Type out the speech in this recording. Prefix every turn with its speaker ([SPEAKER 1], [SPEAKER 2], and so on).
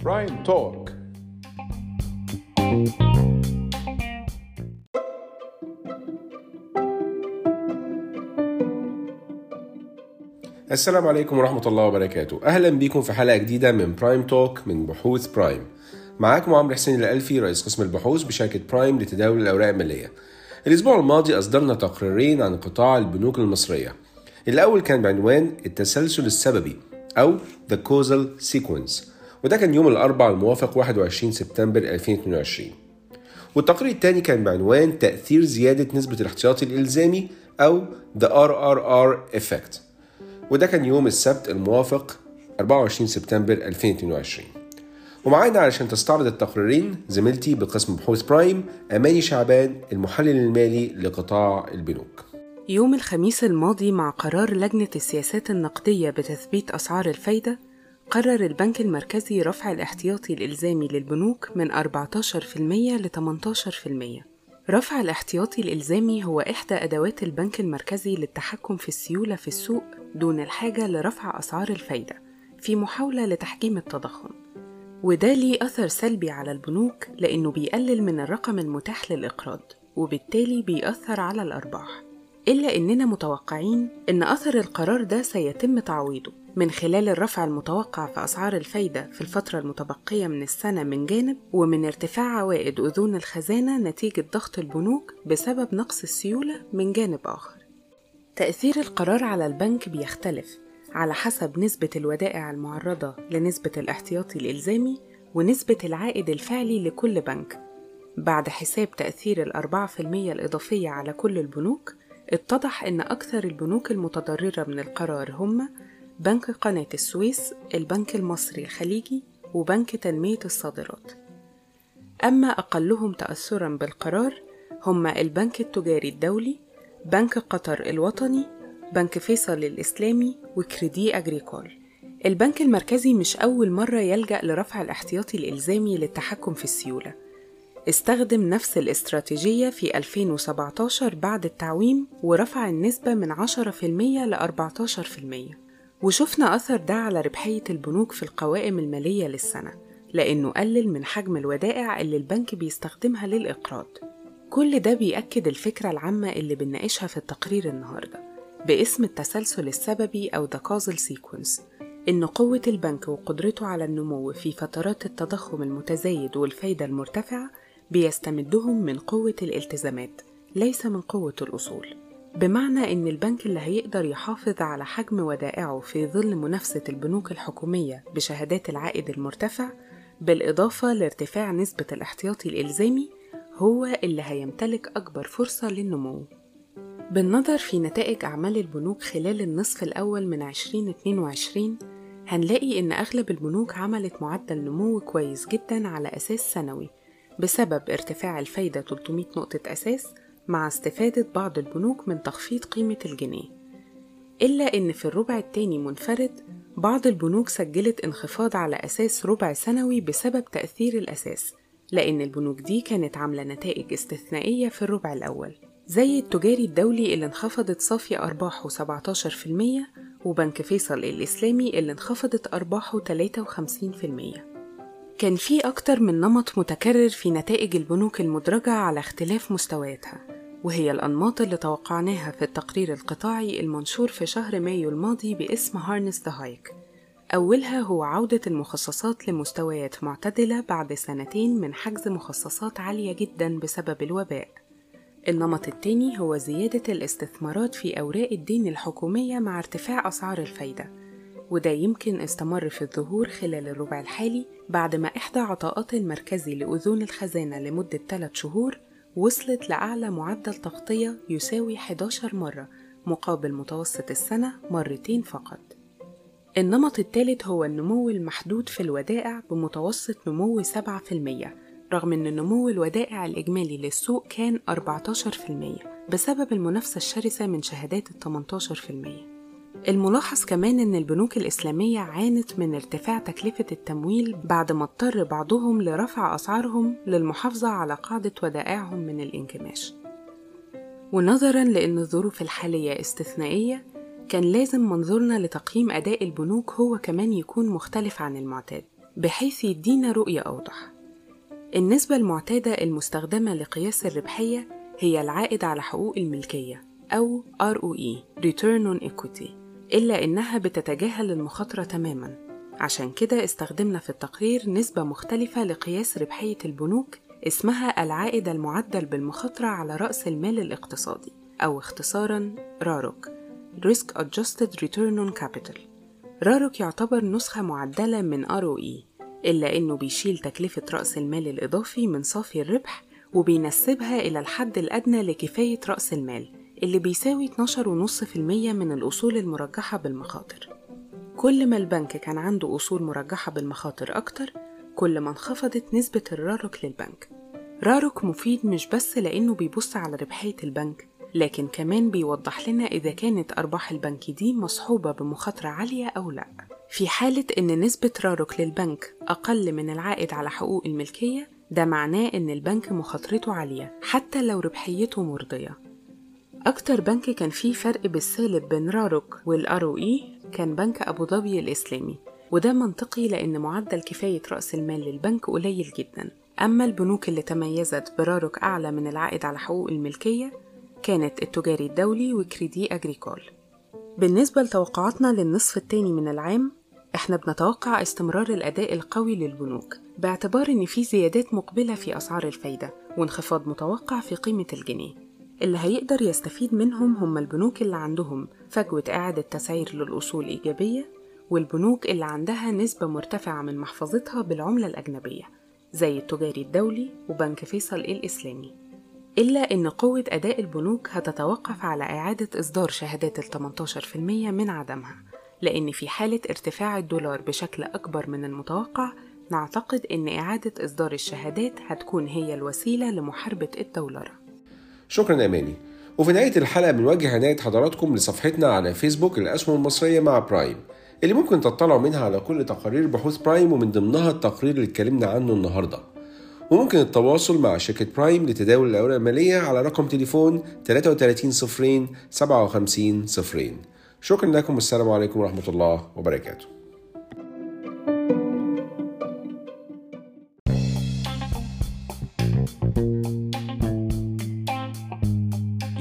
[SPEAKER 1] Prime Talk السلام عليكم ورحمة الله وبركاته. أهلا بيكم في حلقة جديدة من Prime Talk من بحوث برايم معاكم عمرو حسين الألفي رئيس قسم البحوث بشركة برايم لتداول الأوراق المالية. الأسبوع الماضي أصدرنا تقريرين عن قطاع البنوك المصرية. الأول كان بعنوان التسلسل السببي أو The Causal Sequence وده كان يوم الأربعاء الموافق 21 سبتمبر 2022 والتقرير الثاني كان بعنوان تأثير زيادة نسبة الاحتياطي الإلزامي أو The RRR Effect وده كان يوم السبت الموافق 24 سبتمبر 2022 ومعانا علشان تستعرض التقريرين زميلتي بقسم بحوث برايم أماني شعبان المحلل المالي لقطاع البنوك.
[SPEAKER 2] يوم الخميس الماضي مع قرار لجنة السياسات النقدية بتثبيت أسعار الفايدة قرر البنك المركزي رفع الاحتياطي الإلزامي للبنوك من 14% ل 18% رفع الاحتياطي الإلزامي هو إحدى أدوات البنك المركزي للتحكم في السيولة في السوق دون الحاجة لرفع أسعار الفايدة في محاولة لتحجيم التضخم. وده ليه أثر سلبي على البنوك لأنه بيقلل من الرقم المتاح للإقراض وبالتالي بيأثر على الأرباح. إلا إننا متوقعين إن أثر القرار ده سيتم تعويضه. من خلال الرفع المتوقع في أسعار الفايدة في الفترة المتبقية من السنة من جانب ومن ارتفاع عوائد أذون الخزانة نتيجة ضغط البنوك بسبب نقص السيولة من جانب آخر. تأثير القرار على البنك بيختلف على حسب نسبة الودائع المعرضة لنسبة الاحتياطي الإلزامي ونسبة العائد الفعلي لكل بنك. بعد حساب تأثير الأربعة في المية الإضافية على كل البنوك اتضح أن أكثر البنوك المتضررة من القرار هم بنك قناة السويس، البنك المصري الخليجي، وبنك تنمية الصادرات. أما أقلهم تأثرًا بالقرار هم البنك التجاري الدولي، بنك قطر الوطني، بنك فيصل الإسلامي، وكريدي أجريكول. البنك المركزي مش أول مرة يلجأ لرفع الاحتياطي الإلزامي للتحكم في السيولة. استخدم نفس الاستراتيجية في 2017 بعد التعويم ورفع النسبة من 10% ل 14% وشفنا أثر ده على ربحية البنوك في القوائم المالية للسنة لأنه قلل من حجم الودائع اللي البنك بيستخدمها للإقراض. كل ده بيأكد الفكرة العامة اللي بنناقشها في التقرير النهاردة باسم التسلسل السببي أو The Causal Sequence إن قوة البنك وقدرته على النمو في فترات التضخم المتزايد والفايدة المرتفعة بيستمدهم من قوة الالتزامات ليس من قوة الأصول بمعنى إن البنك اللي هيقدر يحافظ على حجم ودائعه في ظل منافسة البنوك الحكومية بشهادات العائد المرتفع بالإضافة لارتفاع نسبة الاحتياطي الإلزامي هو اللي هيمتلك أكبر فرصة للنمو. بالنظر في نتائج أعمال البنوك خلال النصف الأول من 2022 هنلاقي إن أغلب البنوك عملت معدل نمو كويس جدا على أساس سنوي. بسبب ارتفاع الفايدة 300 نقطة أساس مع استفادة بعض البنوك من تخفيض قيمة الجنيه. إلا إن في الربع التاني منفرد بعض البنوك سجلت انخفاض على أساس ربع سنوي بسبب تأثير الأساس لأن البنوك دي كانت عاملة نتائج استثنائية في الربع الأول. زي التجاري الدولي اللي انخفضت صافي أرباحه 17% وبنك فيصل الإسلامي اللي انخفضت أرباحه 53% كان في أكتر من نمط متكرر في نتائج البنوك المدرجة على اختلاف مستوياتها وهي الأنماط اللي توقعناها في التقرير القطاعي المنشور في شهر مايو الماضي باسم Harness the Hike أولها هو عودة المخصصات لمستويات معتدلة بعد سنتين من حجز مخصصات عالية جدا بسبب الوباء. النمط التاني هو زيادة الاستثمارات في أوراق الدين الحكومية مع ارتفاع أسعار الفايدة وده يمكن استمر في الظهور خلال الربع الحالي بعد ما إحدى عطاءات المركزي لأذون الخزانة لمدة 3 شهور وصلت لأعلى معدل تغطية يساوي 11 مرة مقابل متوسط السنة مرتين فقط. النمط الثالث هو النمو المحدود في الودائع بمتوسط نمو 7% رغم أن نمو الودائع الإجمالي للسوق كان 14% بسبب المنافسة الشرسة من شهادات ال 18% الملاحظ كمان إن البنوك الإسلامية عانت من ارتفاع تكلفة التمويل بعد ما اضطر بعضهم لرفع أسعارهم للمحافظة على قاعدة ودائعهم من الانكماش. ونظرا لأن الظروف الحالية استثنائية كان لازم منظورنا لتقييم أداء البنوك هو كمان يكون مختلف عن المعتاد بحيث يدينا رؤية أوضح. النسبة المعتادة المستخدمة لقياس الربحية هي العائد على حقوق الملكية أو ROE Return on Equity. إلا إنها بتتجاهل المخاطرة تماماً. عشان كده استخدمنا في التقرير نسبة مختلفة لقياس ربحية البنوك اسمها العائد المعدل بالمخاطرة على رأس المال الاقتصادي أو اختصاراً راروك Risk Adjusted Return on Capital. راروك يعتبر نسخة معدلة من ROE إلا إنه بيشيل تكلفة رأس المال الإضافي من صافي الربح وبينسبها إلى الحد الأدنى لكفاية رأس المال اللي بيساوي 12.5% من الأصول المرجحة بالمخاطر. كل ما البنك كان عنده أصول مرجحة بالمخاطر أكتر كل ما انخفضت نسبة الراروك للبنك. راروك مفيد مش بس لأنه بيبص على ربحية البنك لكن كمان بيوضح لنا إذا كانت أرباح البنك دي مصحوبة بمخاطرة عالية أو لأ. في حالة إن نسبة راروك للبنك أقل من العائد على حقوق الملكية ده معناه إن البنك مخاطرته عالية حتى لو ربحيته مرضية. أكتر بنك كان فيه فرق بالسالب بين راروك والآر إي كان بنك أبو ظبي الإسلامي وده منطقي لأن معدل كفاية رأس المال للبنك قليل جدا. أما البنوك اللي تميزت براروك أعلى من العائد على حقوق الملكية كانت التجاري الدولي وكريدي أجريكول. بالنسبة لتوقعاتنا للنصف التاني من العام إحنا بنتوقع استمرار الأداء القوي للبنوك باعتبار إن في زيادات مقبلة في أسعار الفايدة وانخفاض متوقع في قيمة الجنيه. اللي هيقدر يستفيد منهم هم البنوك اللي عندهم فجوة إعادة تسعير للأصول إيجابية والبنوك اللي عندها نسبة مرتفعة من محفظتها بالعملة الأجنبية زي التجاري الدولي وبنك فيصل الإسلامي. إلا إن قوة أداء البنوك هتتوقف على إعادة إصدار شهادات ال 18% من عدمها لأن في حالة ارتفاع الدولار بشكل أكبر من المتوقع نعتقد إن إعادة إصدار الشهادات هتكون هي الوسيلة لمحاربة الدولار.
[SPEAKER 1] شكرا يا ماني. وفي نهاية الحلقة بنوجه عناية حضراتكم لصفحتنا على فيسبوك الأسهم المصرية مع برايم اللي ممكن تطلعوا منها على كل تقارير بحوث برايم ومن ضمنها التقرير اللي اتكلمنا عنه النهارده. وممكن التواصل مع شركة برايم لتداول الأوراق المالية على رقم تليفون 33 صفرين 57 صفرين. شكرا لكم والسلام عليكم ورحمة الله وبركاته.